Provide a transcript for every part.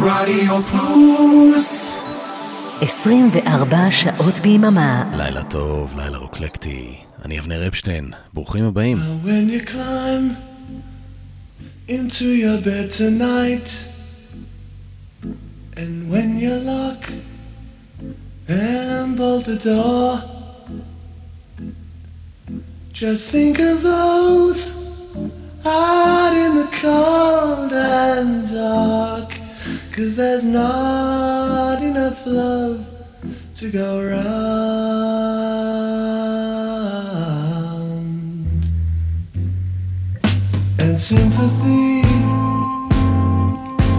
רדיו פלוס 24 שעות ביממה. לילה טוב, לילה רוקלקטי. אני אבנר אפשטיין, ברוכים הבאים. When you climb into your bed tonight, and when you lock and bolt the door, just think of those out in the cold and dark, cause there's not enough love to go round. And sympathy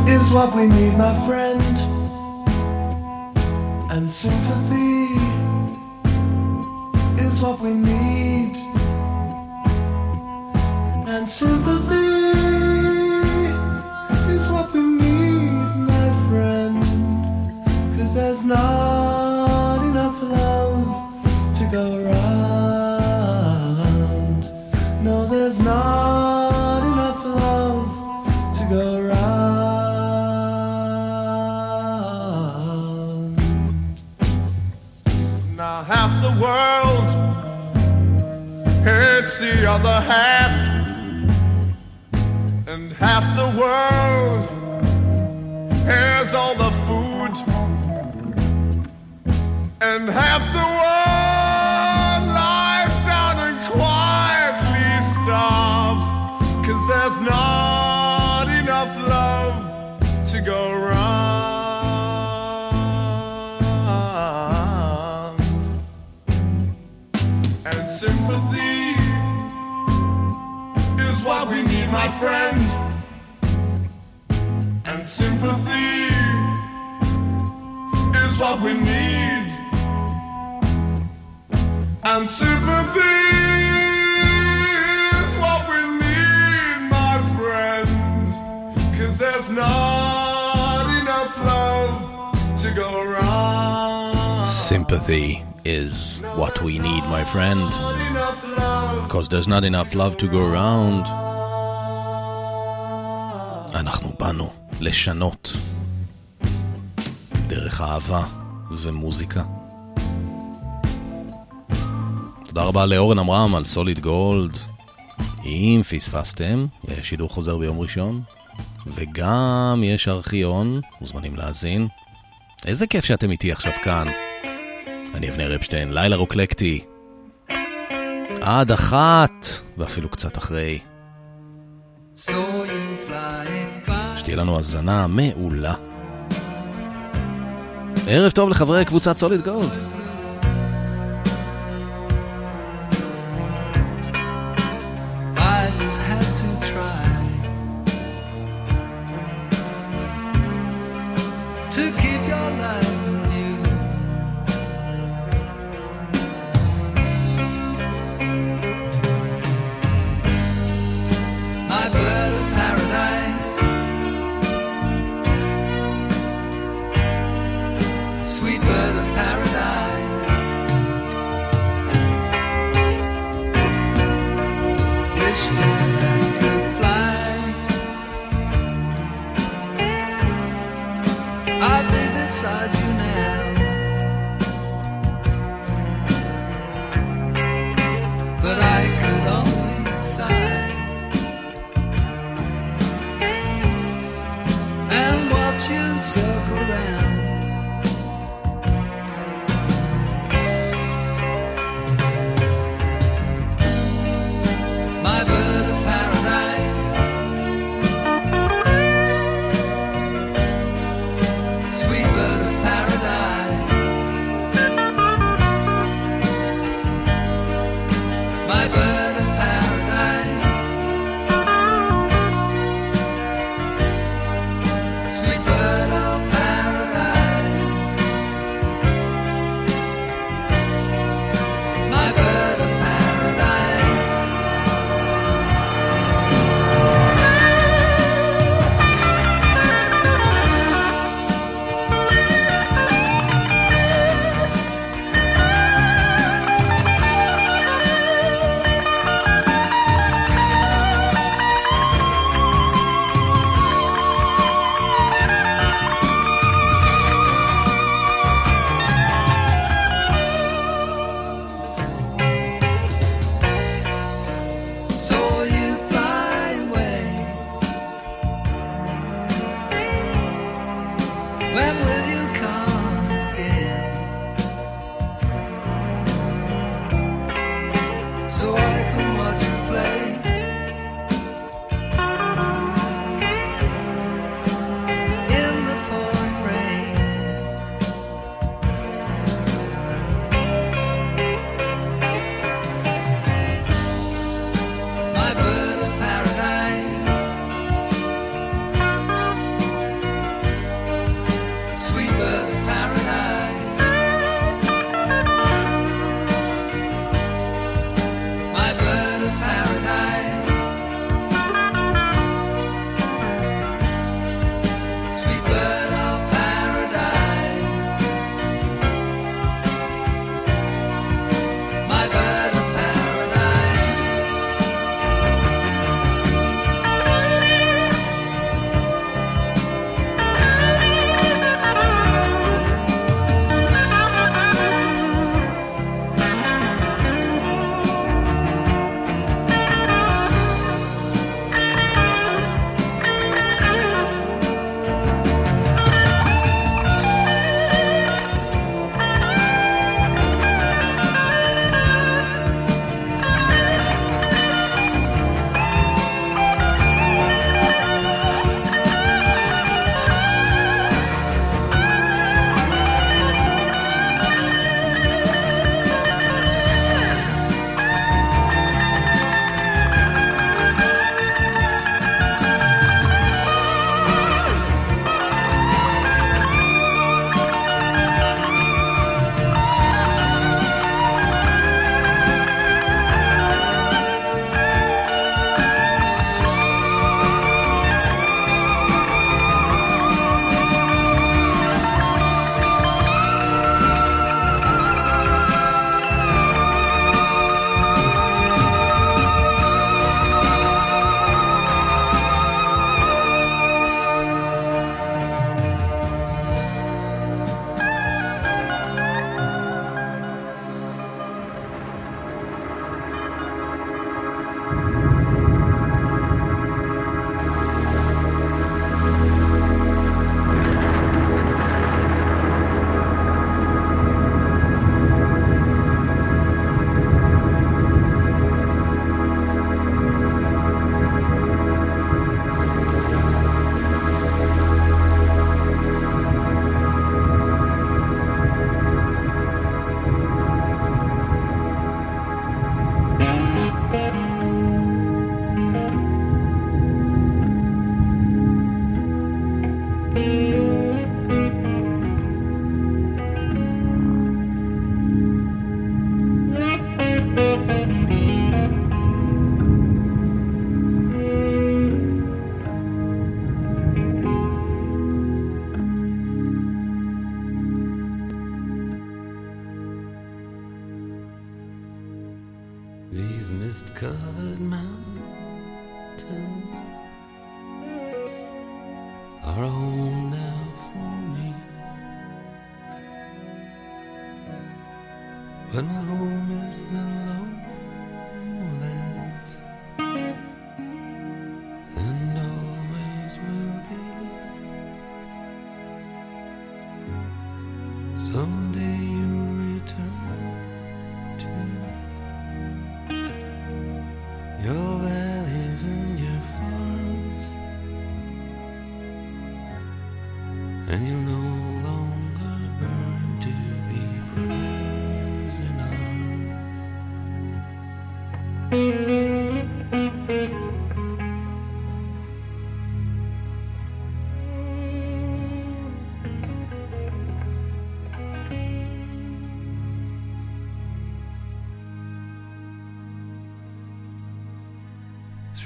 is what we need, my friend. And sympathy is what we need. And sympathy is what we need, the other half, and half the world has all the food, and half the world my friend. And sympathy is what we need. And sympathy is what we need, my friend. Cause there's not enough love to go around. Sympathy is what we need, my friend. Because there's not enough love to go around. אנחנו באנו לשנות. דרך אהבה ומוזיקה. תודה רבה לאורן עמרם על סוליד גולד. אם פספסתם, יש שידור חוזר ביום ראשון, וגם יש ארכיון, מוזמנים להאזין. איזה כיף שאתם איתי עכשיו כאן. אני אבנר אפשטיין, לילה רוקלקטי. עד אחת, ואפילו קצת אחרי. שתהיה לנו האזנה מעולה. ערב טוב לחברי קבוצת סוליד גולד.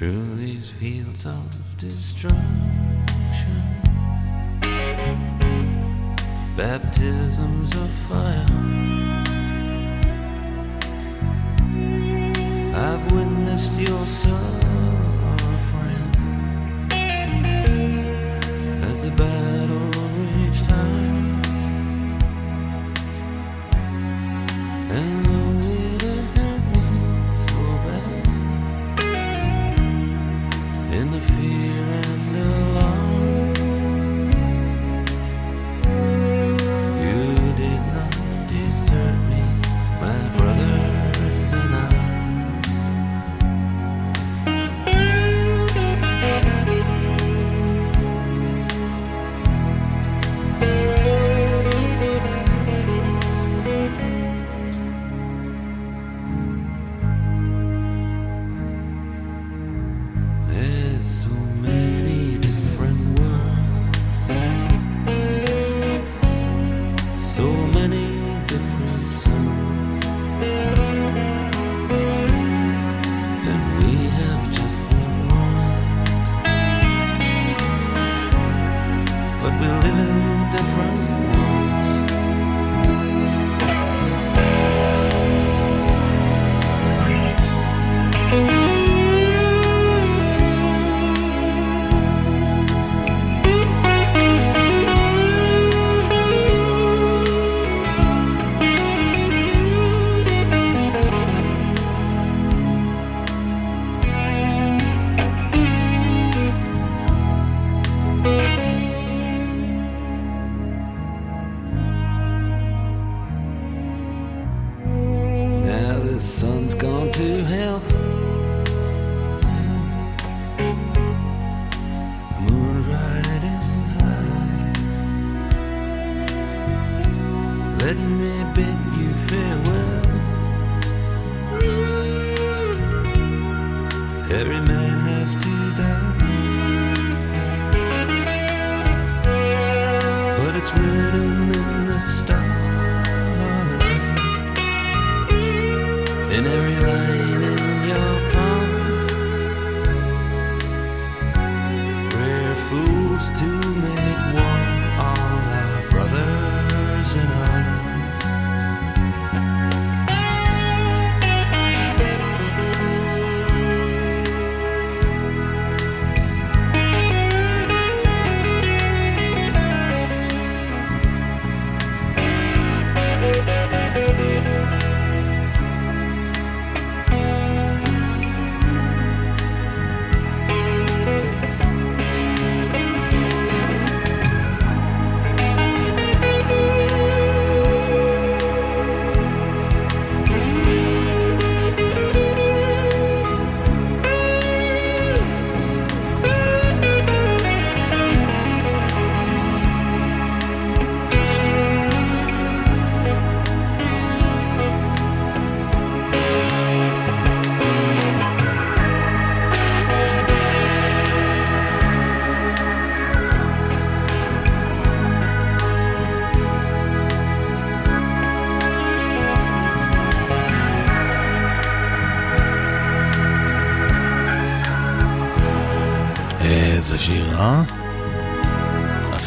through these fields of destruction. Baptisms of fire. I've witnessed your son.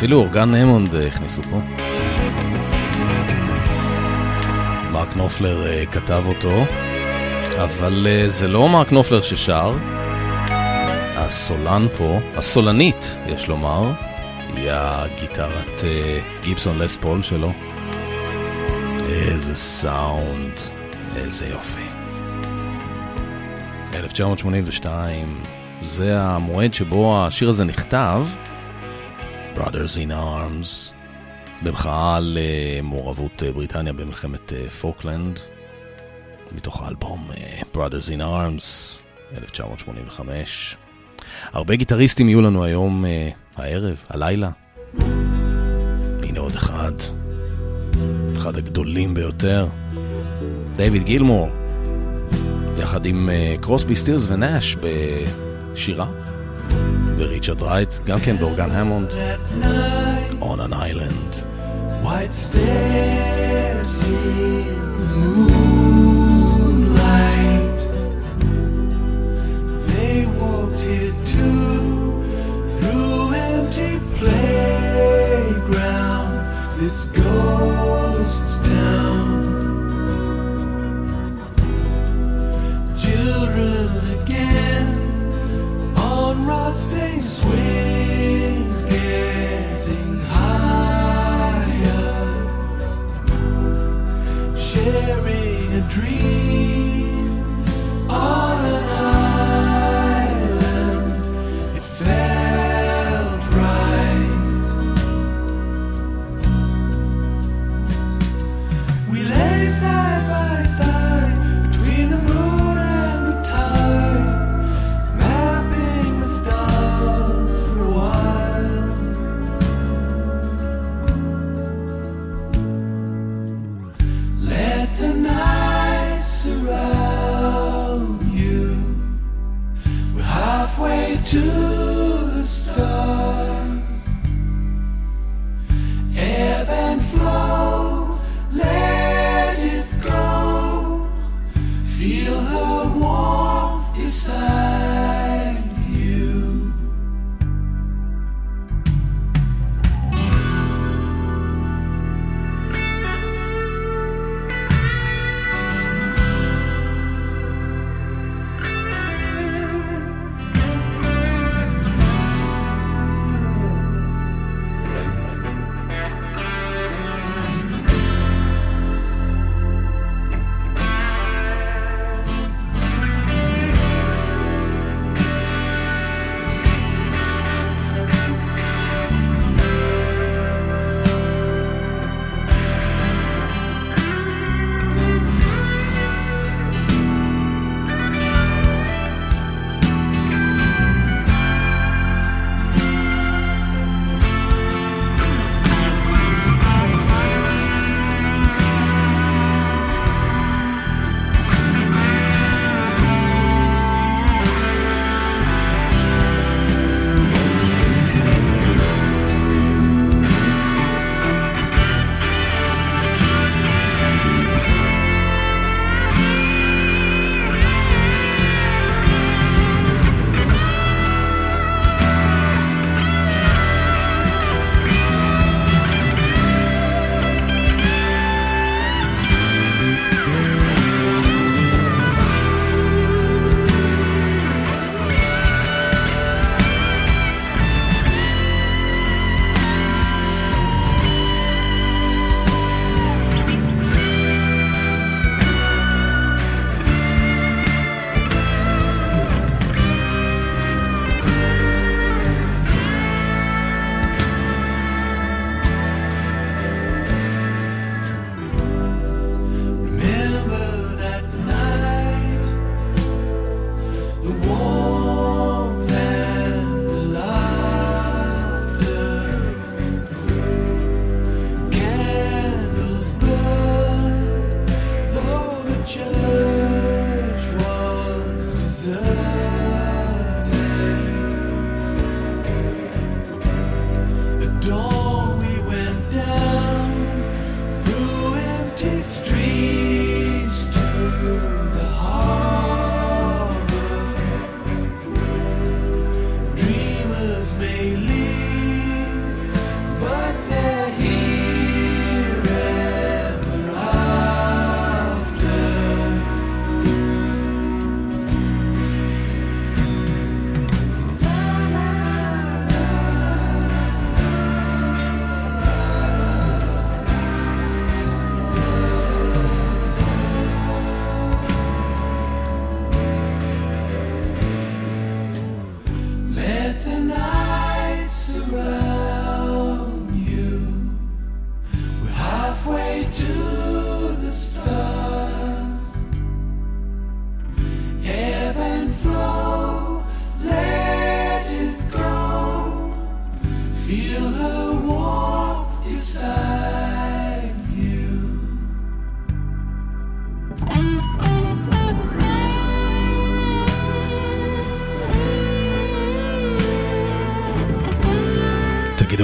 אפילו אורגן המונד אה, הכניסו פה. מרק נופלר אה, כתב אותו, אבל אה, זה לא מרק נופלר ששר. הסולן פה, הסולנית, יש לומר, היא הגיטרת גיבסון לס פול שלו. איזה סאונד, איזה יופי. 1982, זה המועד שבו השיר הזה נכתב, Brothers in Arms, במחאה על מעורבות אה, בריטניה במלחמת אה, פוקלנד, מתוך האלבום אה, Brothers in Arms, 1985. הרבה גיטריסטים יהיו לנו היום, הערב, הלילה. הנה עוד אחד, אחד הגדולים ביותר, דייוויד גילמור, יחד עם קרוסבי, סטירס ונאש בשירה, וריצ'רד רייט, גם כן באורגן המונד, That night, On an Island. white stairs in the moonlight.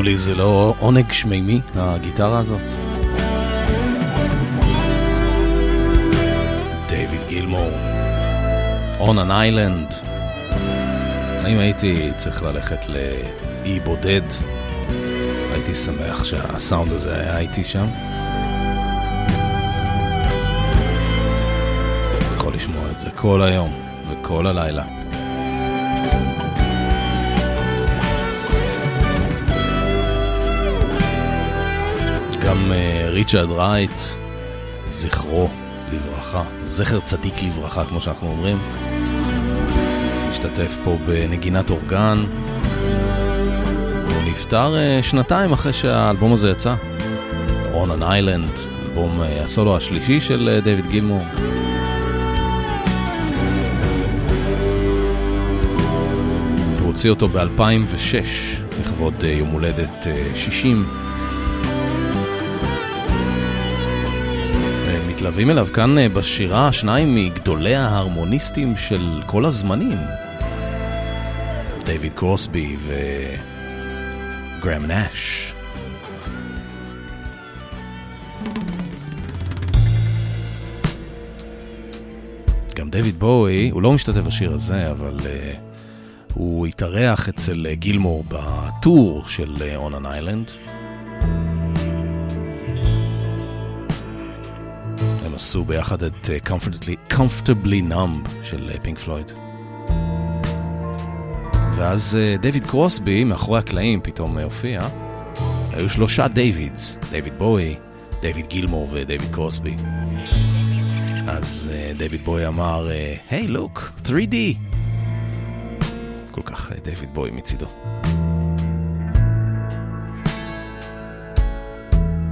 תגידו לי, זה לא עונג שמימי, הגיטרה הזאת? דיוויד גילמור, On an Island. אם הייתי צריך ללכת לאי בודד, הייתי שמח שהסאונד הזה היה איתי שם. יכול לשמוע את זה כל היום וכל הלילה. גם אה, ריצ'רד רייט, זכרו לברכה, זכר צדיק לברכה, כמו שאנחנו אומרים. השתתף פה בנגינת אורגן. הוא נפטר אה, שנתיים אחרי שהאלבום הזה יצא. On an Island, אלבום אה, הסולו השלישי של דיוויד גילמור. הוא הוציא אותו ב-2006, לכבוד יום הולדת אה, 60. מתלווים אליו כאן אה, בשירה שניים מגדולי ההרמוניסטים של כל הזמנים. דייוויד קרוסבי וגרם נאש. גם דייוויד בואי, הוא לא משתתף בשיר הזה, אבל uh, הוא התארח אצל uh, גילמור בטור של On an Island. עשו ביחד את uh, Comfortably, Comfortably Numb של פינק uh, פלויד. ואז uh, דיוויד קרוסבי, מאחורי הקלעים, פתאום הופיע. היו שלושה דיווידס, דיוויד בואי, דיוויד גילמור ודייוויד קרוסבי. אז דיוויד בואי אמר, היי, לוק, 3D. כל כך דיוויד בואי מצידו.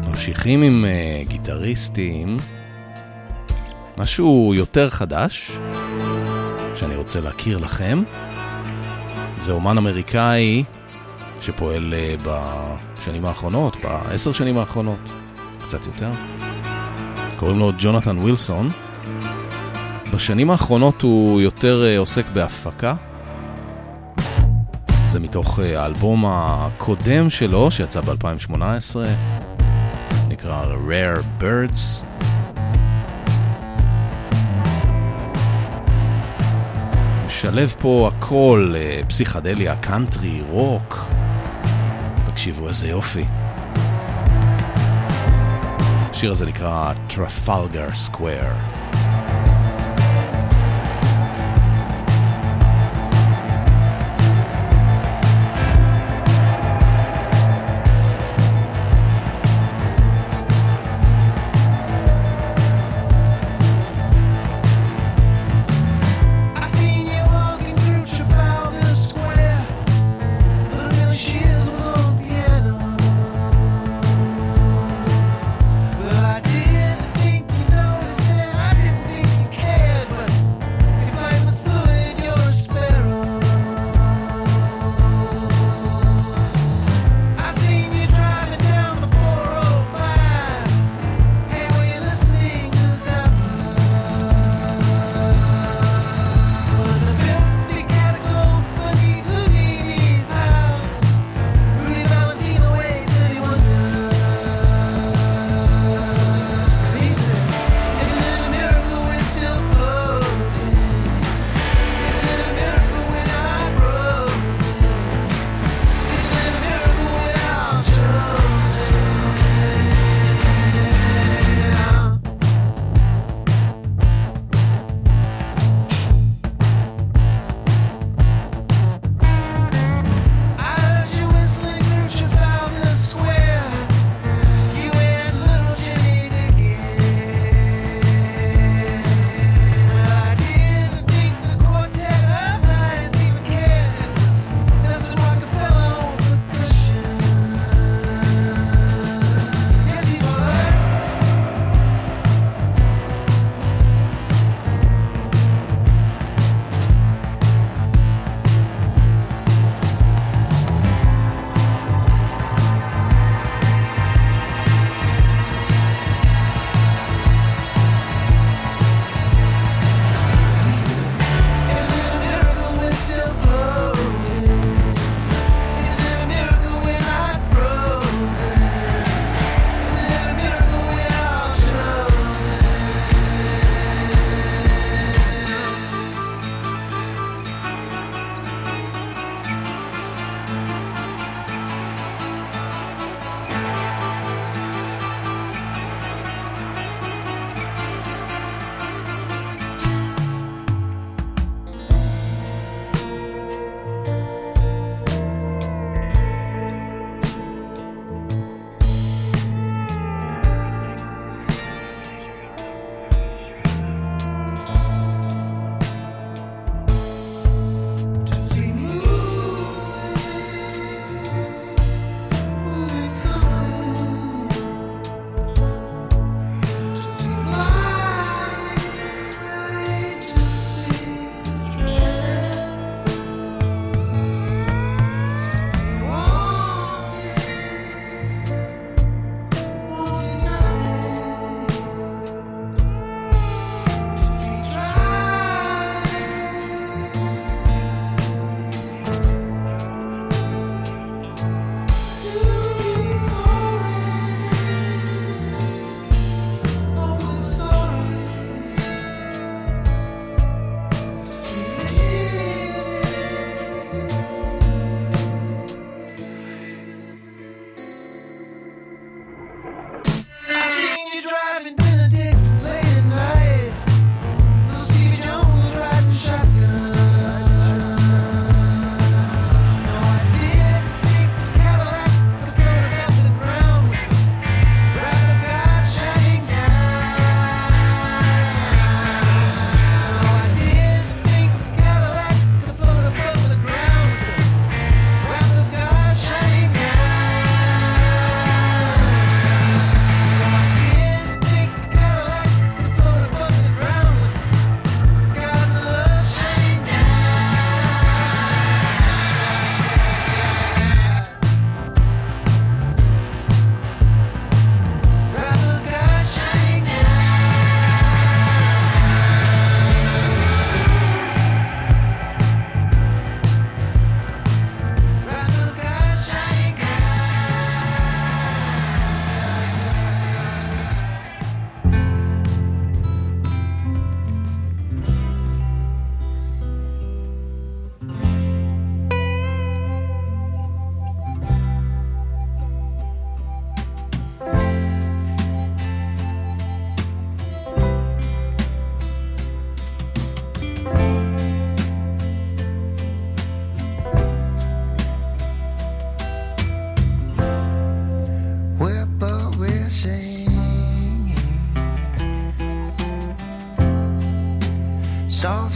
ממשיכים עם גיטריסטים. משהו יותר חדש, שאני רוצה להכיר לכם. זה אומן אמריקאי שפועל uh, בשנים האחרונות, בעשר שנים האחרונות, קצת יותר. קוראים לו ג'ונתן ווילסון. בשנים האחרונות הוא יותר uh, עוסק בהפקה. זה מתוך uh, האלבום הקודם שלו, שיצא ב-2018, נקרא Rare Birds. משלב פה הכל, uh, פסיכדליה, קאנטרי, רוק. תקשיבו איזה יופי. השיר הזה נקרא Trafalgar Square.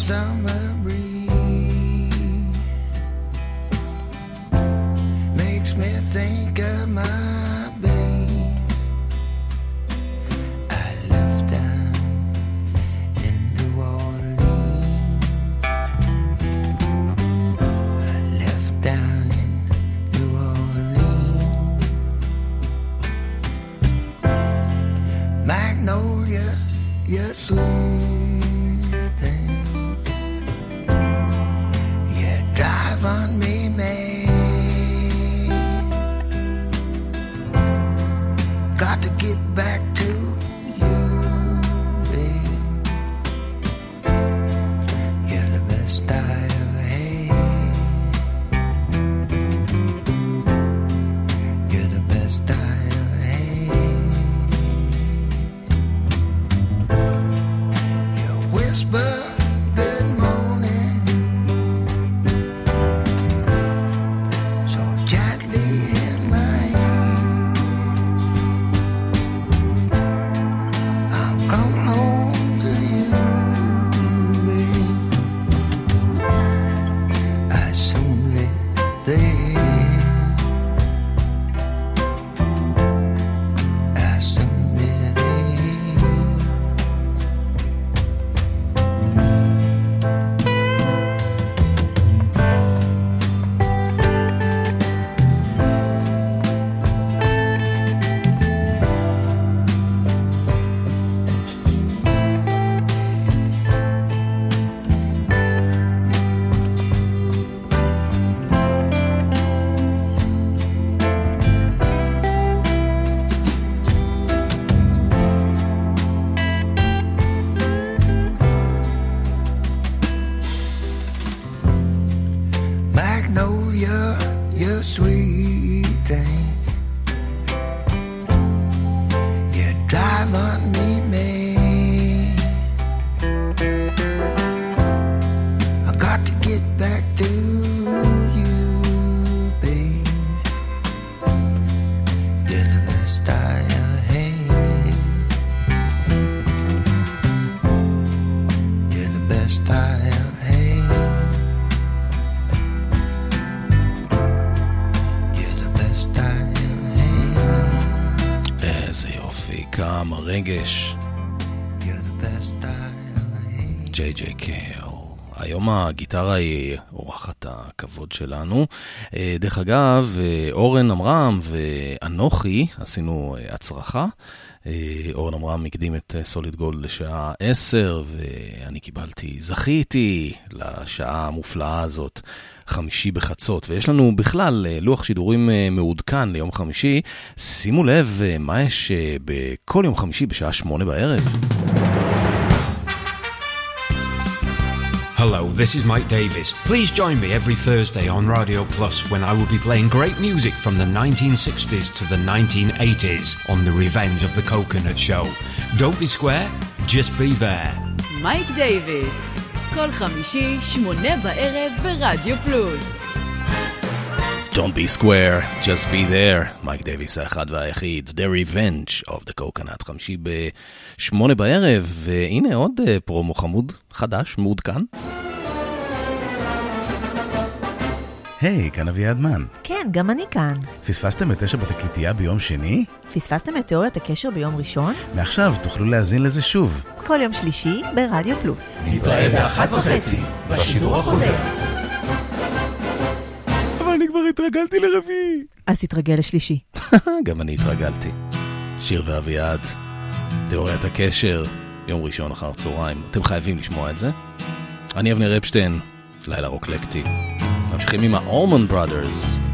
Summer your sweet thing. היום הגיטרה היא אורחת הכבוד שלנו. אה, דרך אגב, אה, אורן עמרם ואנוכי עשינו אה, הצרחה. אורן עמרם הקדים את סוליד גולד לשעה 10, ואני קיבלתי, זכיתי לשעה המופלאה הזאת, חמישי בחצות. ויש לנו בכלל לוח שידורים מעודכן ליום חמישי. שימו לב מה יש בכל יום חמישי בשעה שמונה בערב. Hello, this is Mike Davis. Please join me every Thursday on Radio Plus when I will be playing great music from the 1960s to the 1980s on The Revenge of the Coconut Show. Don't be square, just be there. מייק דייוויס, כל חמישי, שמונה בערב ברדיו פלוס. Don't be square, just be there. מייק דייוויס האחד והיחיד, The Revenge of the Coconut, חמישי בשמונה בערב, והנה עוד אה, פרומו חמוד, חדש, מעודכן. היי, כאן אביעד מן. כן, גם אני כאן. פספסתם את תשע בתקליטייה ביום שני? פספסתם את תיאוריית הקשר ביום ראשון? מעכשיו תוכלו להאזין לזה שוב. כל יום שלישי ברדיו פלוס. נתראה באחת וחצי, בשידור החוזר. אני כבר התרגלתי לרביעי. אז תתרגל לשלישי. גם אני התרגלתי. שיר ואביעד, תיאוריית הקשר, יום ראשון אחר צהריים. אתם חייבים לשמוע את זה. אני אבנר אפשטיין, לילה רוקלקטי. ממשיכים עם ה-Allman Brothers.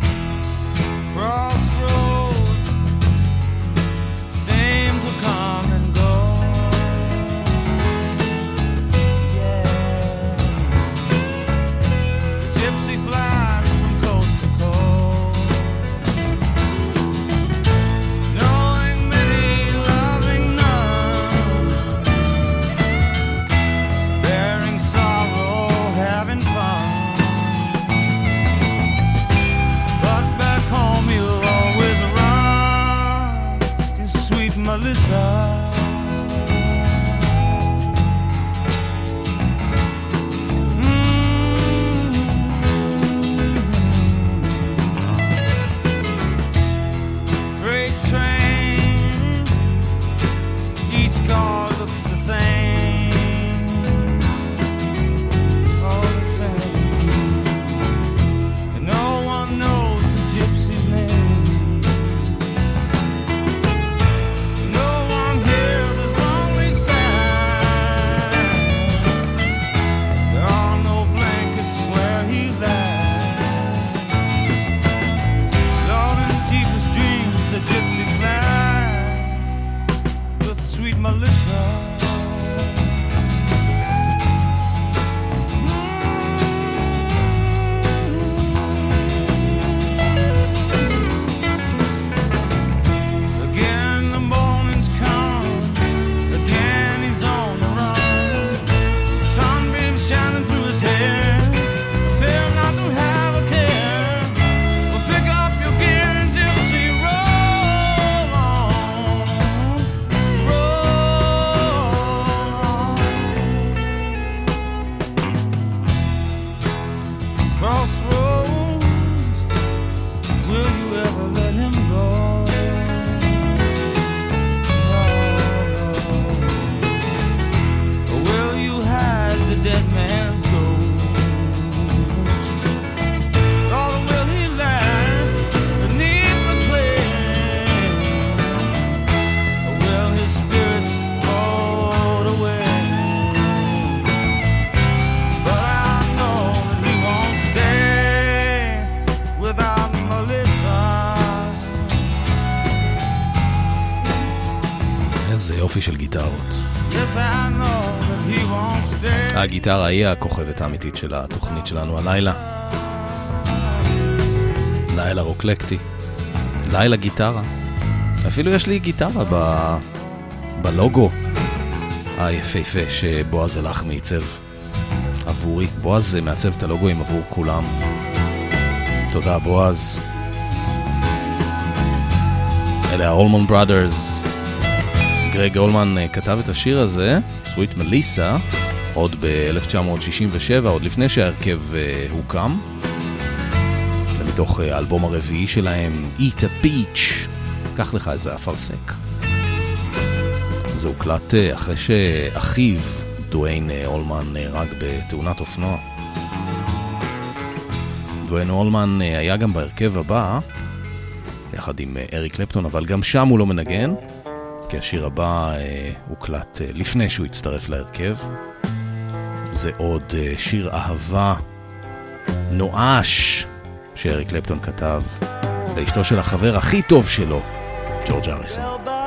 הגיטרה היא הכוכבת האמיתית של התוכנית שלנו הלילה. לילה רוקלקטי. לילה גיטרה. אפילו יש לי גיטרה ב... בלוגו היפהפה שבועז הלך מעיצב עבורי. בועז מעצב את הלוגוים עבור כולם. תודה בועז. אלה האולמון בראדרס. גרג אולמן אה, כתב את השיר הזה, סוויט מליסה, עוד ב-1967, עוד לפני שההרכב אה, הוקם. זה מתוך אה, האלבום הרביעי שלהם, Eat a Peach. קח לך איזה אפרסק. זה הוקלט אה, אחרי שאחיו, דוויין אה, אולמן, נהרג בתאונת אופנוע. דוויין אולמן אה, היה גם בהרכב הבא, יחד עם אה, אריק קלפטון, אבל גם שם הוא לא מנגן. כי השיר הבא הוקלט לפני שהוא הצטרף להרכב. זה עוד אה, שיר אהבה נואש שאריק קלפטון כתב לאשתו של החבר הכי טוב שלו, ג'ורג' אריסון.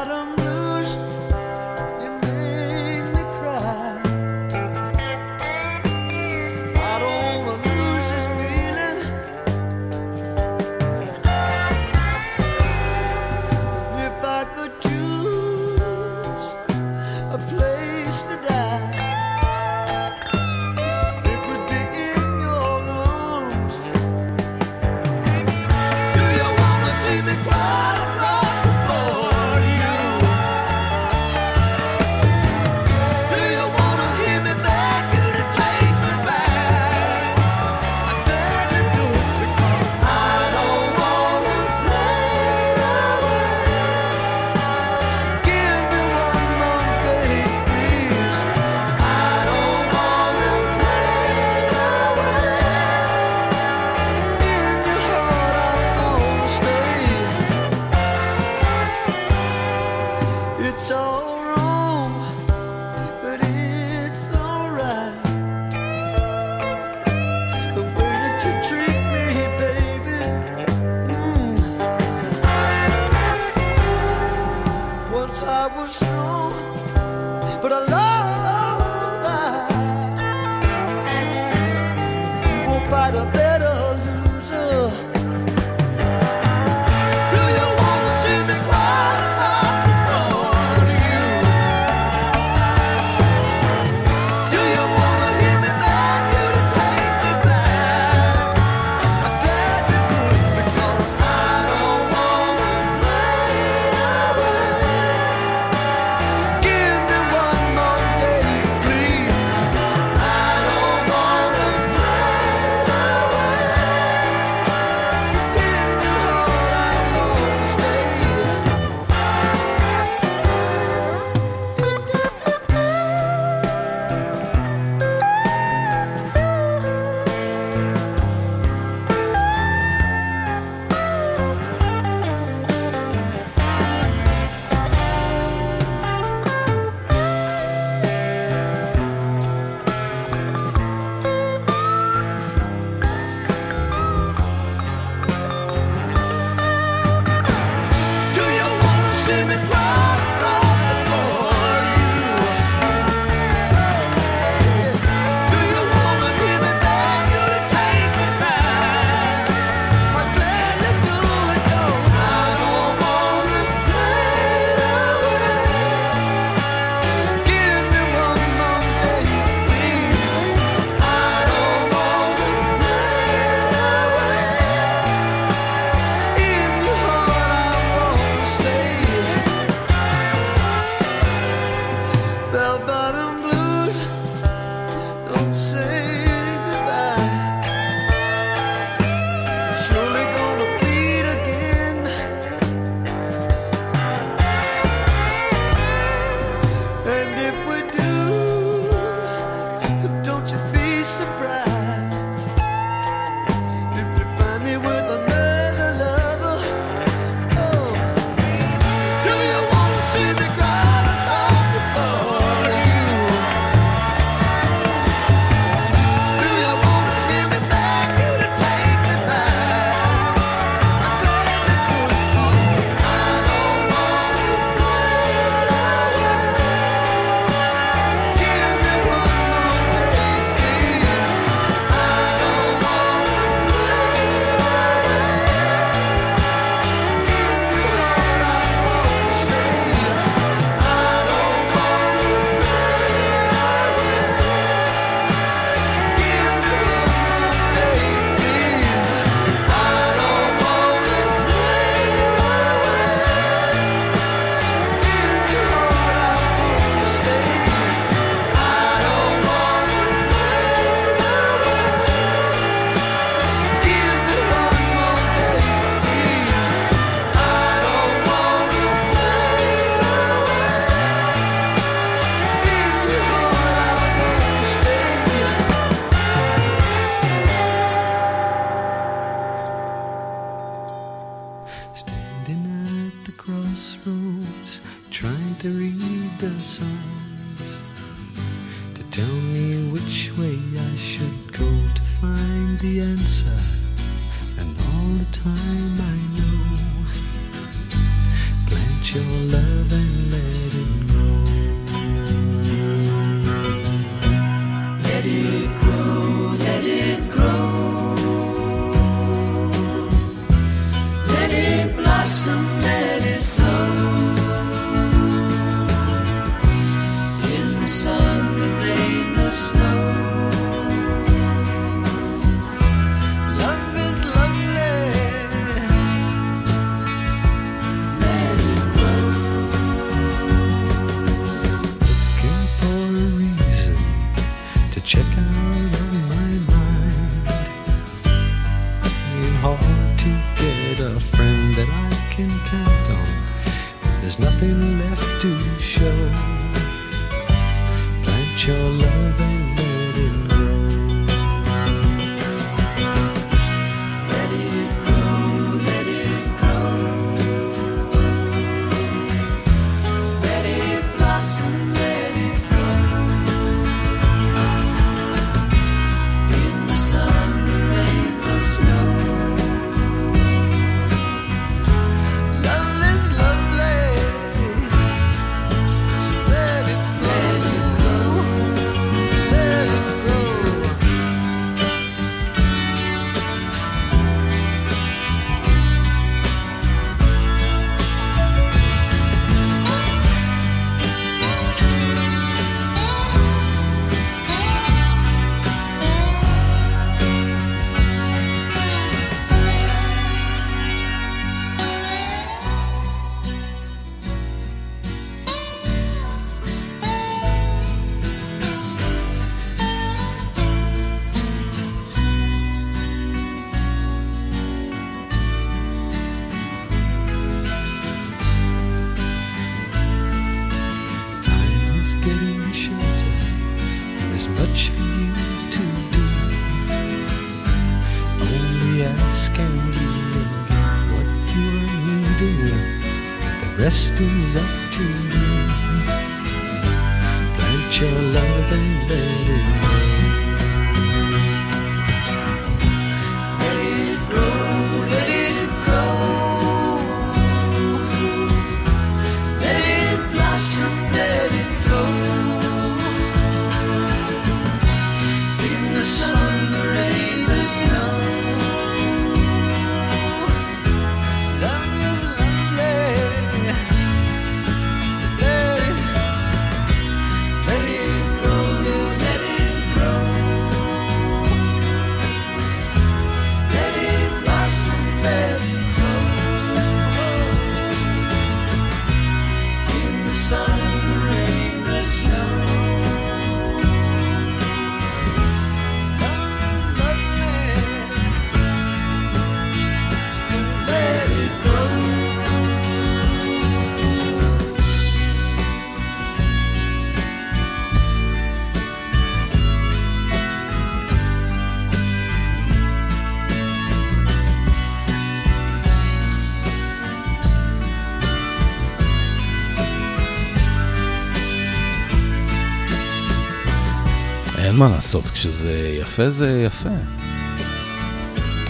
לעשות, כשזה יפה זה יפה.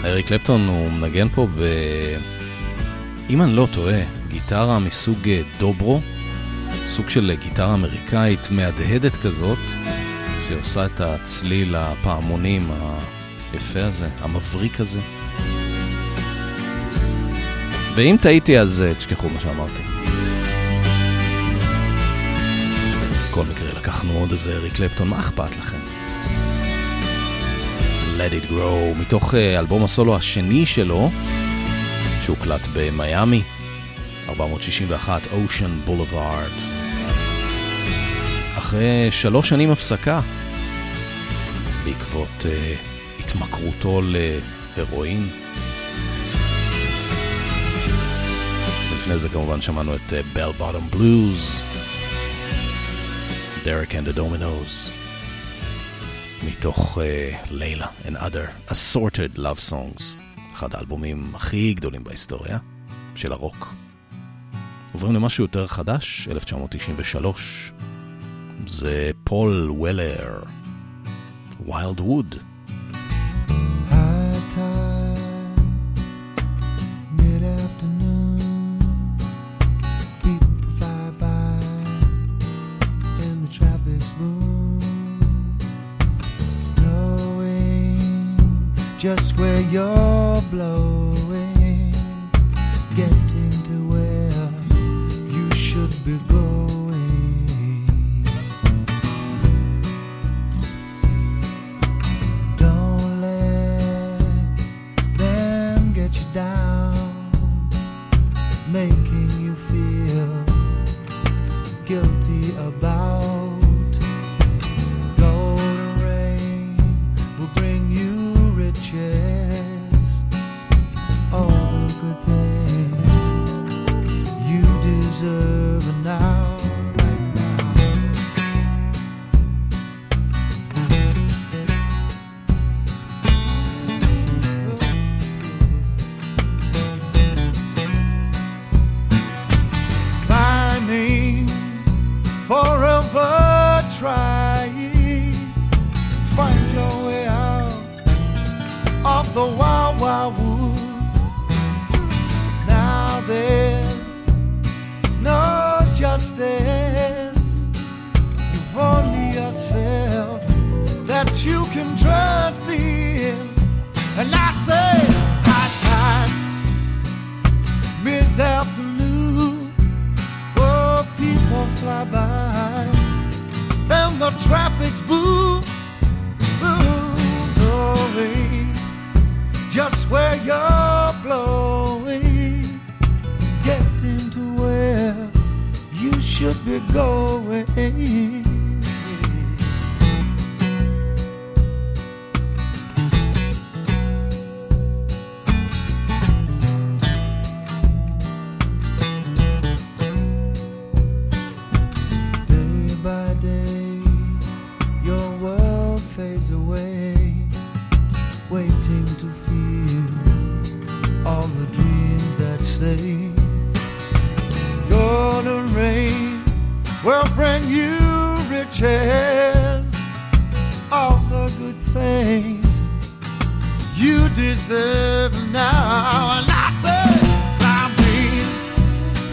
אריק קלפטון הוא מנגן פה ב... אם אני לא טועה, גיטרה מסוג אה, דוברו, סוג של אה, גיטרה אמריקאית מהדהדת כזאת, שעושה את הצליל הפעמונים היפה הזה, המבריק הזה. ואם טעיתי אז אה, תשכחו מה שאמרתי. בכל מקרה לקחנו עוד איזה אריק קלפטון, מה אכפת לכם? Let It Grow, מתוך אה, אלבום הסולו השני שלו, שהוקלט במיאמי, 461 Ocean Boulevard. אחרי שלוש שנים הפסקה, בעקבות uh, התמכרותו להרואין. לפני זה כמובן שמענו את uh, Bell Bottom Blues, Derek and מתוך uh, לילה and other assorted love songs, אחד האלבומים הכי גדולים בהיסטוריה של הרוק. עוברים למשהו יותר חדש, 1993, זה פול וולר, ויילד ווד. Just where you're blowing, your world fades away, waiting to feel all the dreams that say golden rain will bring you riches, all the good things you deserve now. And I say, I've been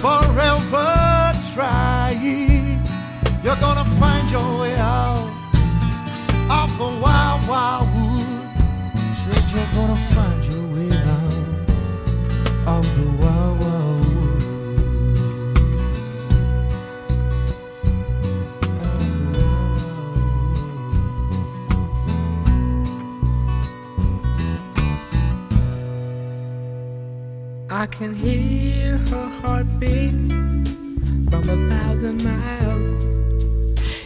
forever trying. You're gonna find your way I can hear her heartbeat from a thousand miles.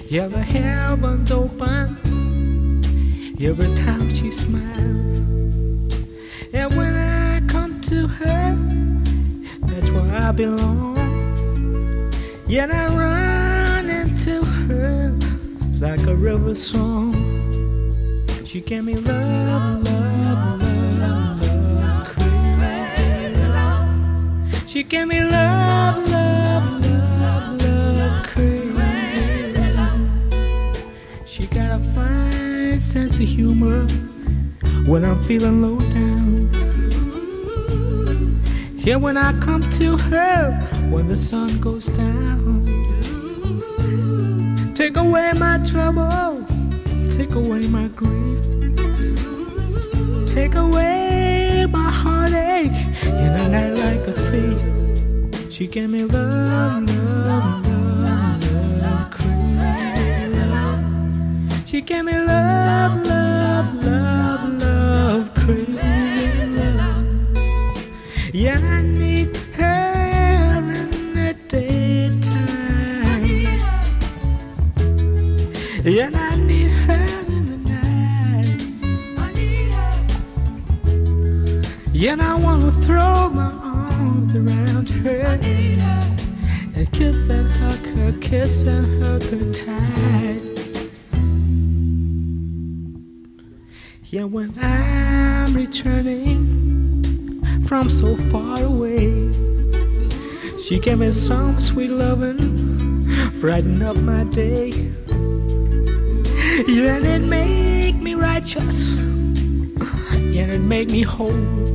Yeah, the heavens open every time she smiles. And when I come to her, that's where I belong. Yet I run into her like a river song. She gave me love, love, She gave me love, love, love, love, crazy. She got a fine sense of humor when I'm feeling low down. Yeah, when I come to her when the sun goes down. Take away my trouble, take away my grief, take away my heartache in a night like a thief. She gave me love, love, love, love, crazy. She gave me love, and I wanna throw my arms around her and kiss and hug her, kiss and hug her tight. Yeah, when I'm returning from so far away, she gave me some sweet loving, brighten up my day. Yeah, and it make me righteous, yeah, and it make me whole.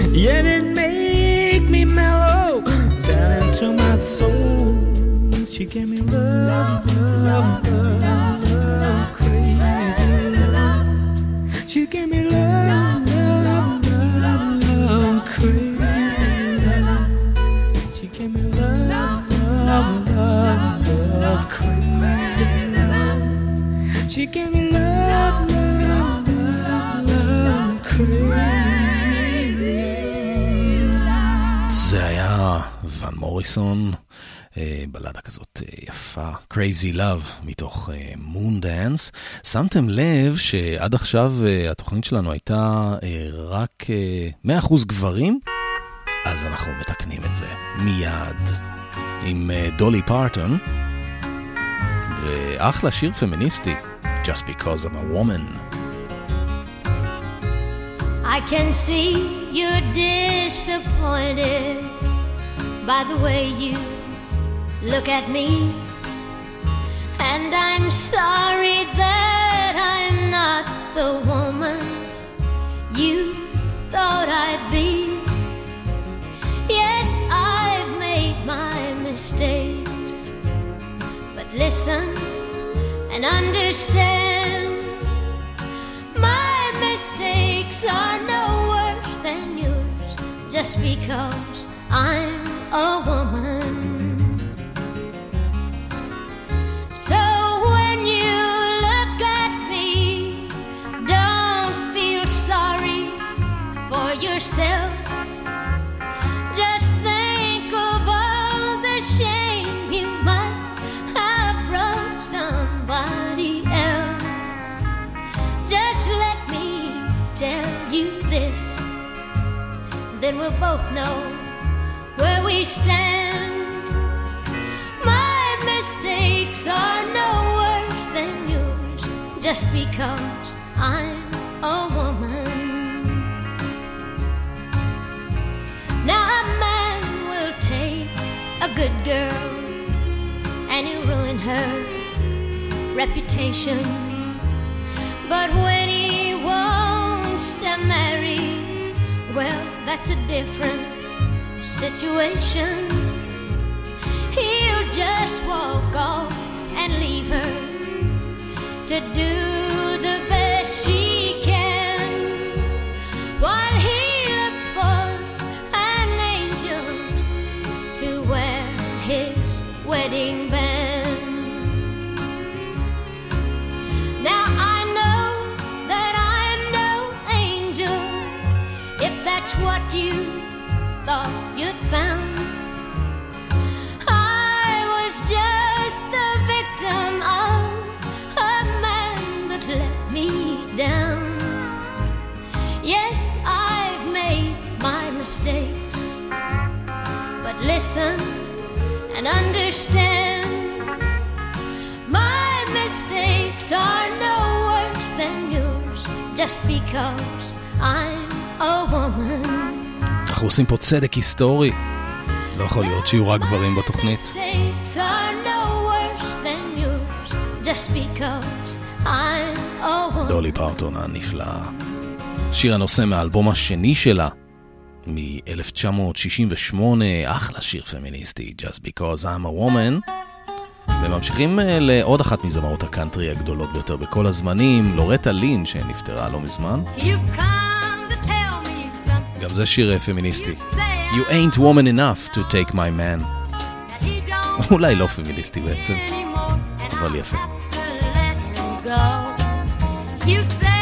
And it make me mellow down into my soul. She gave me love, love, love, love, crazy love. She gave me love, love, love, love, crazy love. She gave me love, love, love, love, crazy love. She gave me love, love, love, love, crazy מוריסון, אה, בלדה כזאת אה, יפה, Crazy Love, מתוך מון דאנס. שמתם לב שעד עכשיו אה, התוכנית שלנו הייתה אה, רק אה, 100% גברים? אז אנחנו מתקנים את זה מיד עם אה, דולי פארטון, ואחלה שיר פמיניסטי, Just Because I'm a Woman. I can see you're disappointed by the way you look at me. And I'm sorry that I'm not the woman you thought I'd be. Yes, I've made my mistakes. But listen and understand my mistakes are no worse than yours just because I'm a woman. So when you look at me, don't feel sorry for yourself. Just think of all the shame you might have brought somebody else. Just let me tell you this, then we'll both know stand. My mistakes are no worse than yours, just because I'm a woman. Now a man will take a good girl and he'll ruin her reputation. But when he wants to marry, well, that's a different situation. He'll just walk off and leave her to do the best she can while he looks for an angel to wear his wedding band. Now I know that I'm no angel if that's what you thought and understand. My mistakes are no worse than yours just because I'm a woman. אנחנו עושים פה צדק היסטורי. לא יכול להיות שיהיו רק גברים בתוכנית. דולי פארטון הנפלאה. שיר הנושא מהאלבום השני שלה, מ-1968, אחלה שיר פמיניסטי, Just Because I'm a Woman. וממשיכים אה, לעוד אחת מזמרות הקאנטרי הגדולות ביותר בכל הזמנים, לורטה לין, שנפטרה לא מזמן. גם זה שיר אה, פמיניסטי. You ain't woman enough to take my man. אולי לא פמיניסטי בעצם, אבל יפה. You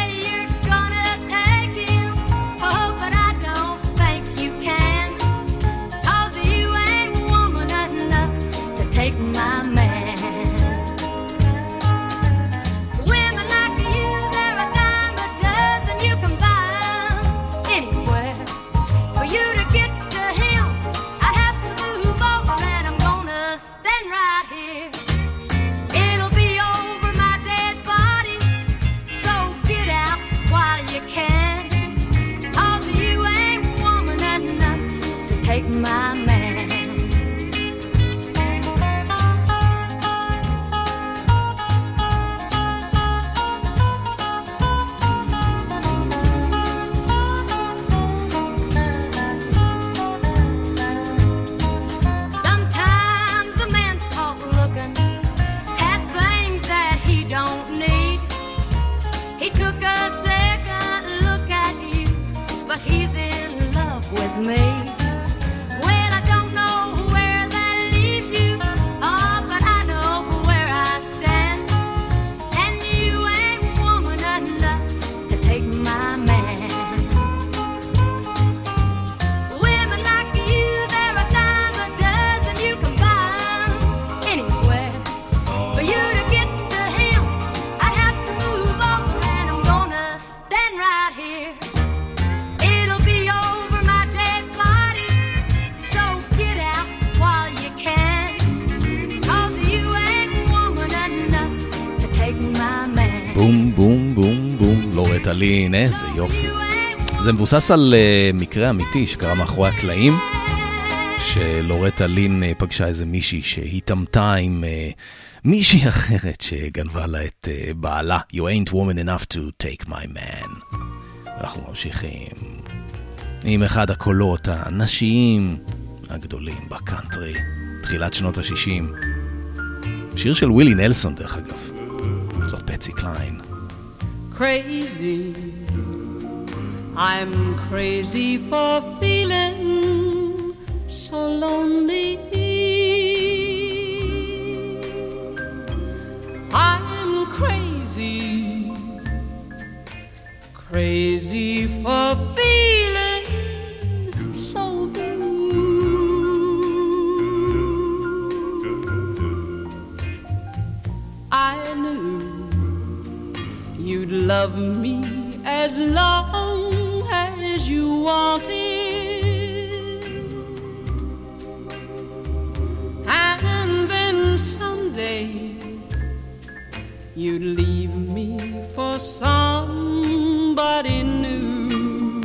לין, איזה יופי. זה מבוסס על uh, מקרה אמיתי שקרה מאחורי הקלעים, שלורטה לין uh, פגשה איזה מישהי שהתעמתה עם uh, מישהי אחרת שגנבה לה את uh, בעלה. You ain't woman enough to take my man. אנחנו ממשיכים עם אחד הקולות הנשיים הגדולים בקאנטרי, תחילת שנות ה-60. שיר של ווילי נלסון דרך אגב. זאת פצי קליין. Crazy. I'm crazy for feeling so lonely. I'm crazy, crazy for love me as long as you wanted. And then someday you'd leave me for somebody new.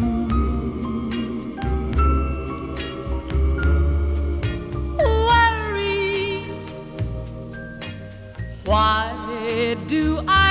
Worry, why do I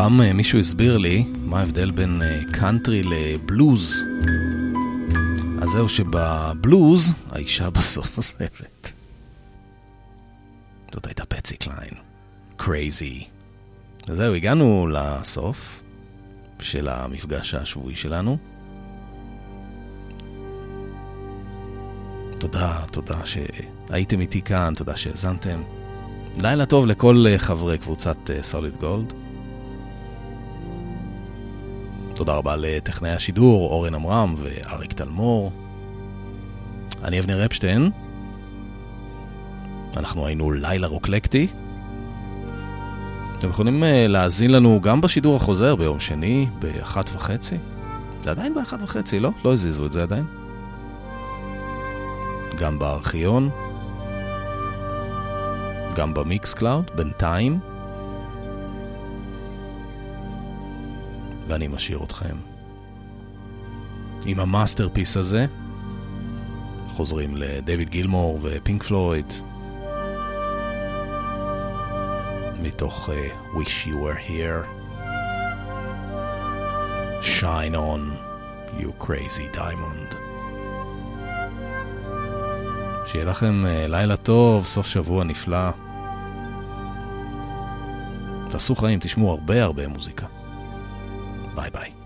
פעם אה, מישהו הסביר לי מה ההבדל בין אה, קאנטרי לבלוז. אז זהו שבבלוז האישה בסוף עוזבת. זאת הייתה פצי קליין. קרייזי. אז זהו, הגענו לסוף של המפגש השבועי שלנו. תודה, תודה שהייתם איתי כאן, תודה שהאזנתם. לילה טוב לכל אה, חברי קבוצת סוליד גולד. תודה רבה לטכנאי השידור, אורן עמרם ואריק תלמור. אני אבנר אפשטיין. אנחנו היינו לילה רוקלקטי. אתם יכולים אה, להאזין לנו גם בשידור החוזר ביום שני, באחת וחצי. זה עדיין באחת וחצי, לא? לא הזיזו את זה עדיין. גם בארכיון. גם במיקס קלאוד, בינתיים. ואני משאיר אתכם. עם ה masterpiece הזה. חוזרים לדויד גילמור ופינק פלויד מתוך uh, Wish You Were Here. Shine On You Crazy Diamond. שיהיה לכם uh, לילה טוב, סוף שבוע נפלא. תעשו חיים, תשמעו הרבה הרבה מוזיקה Bye bye.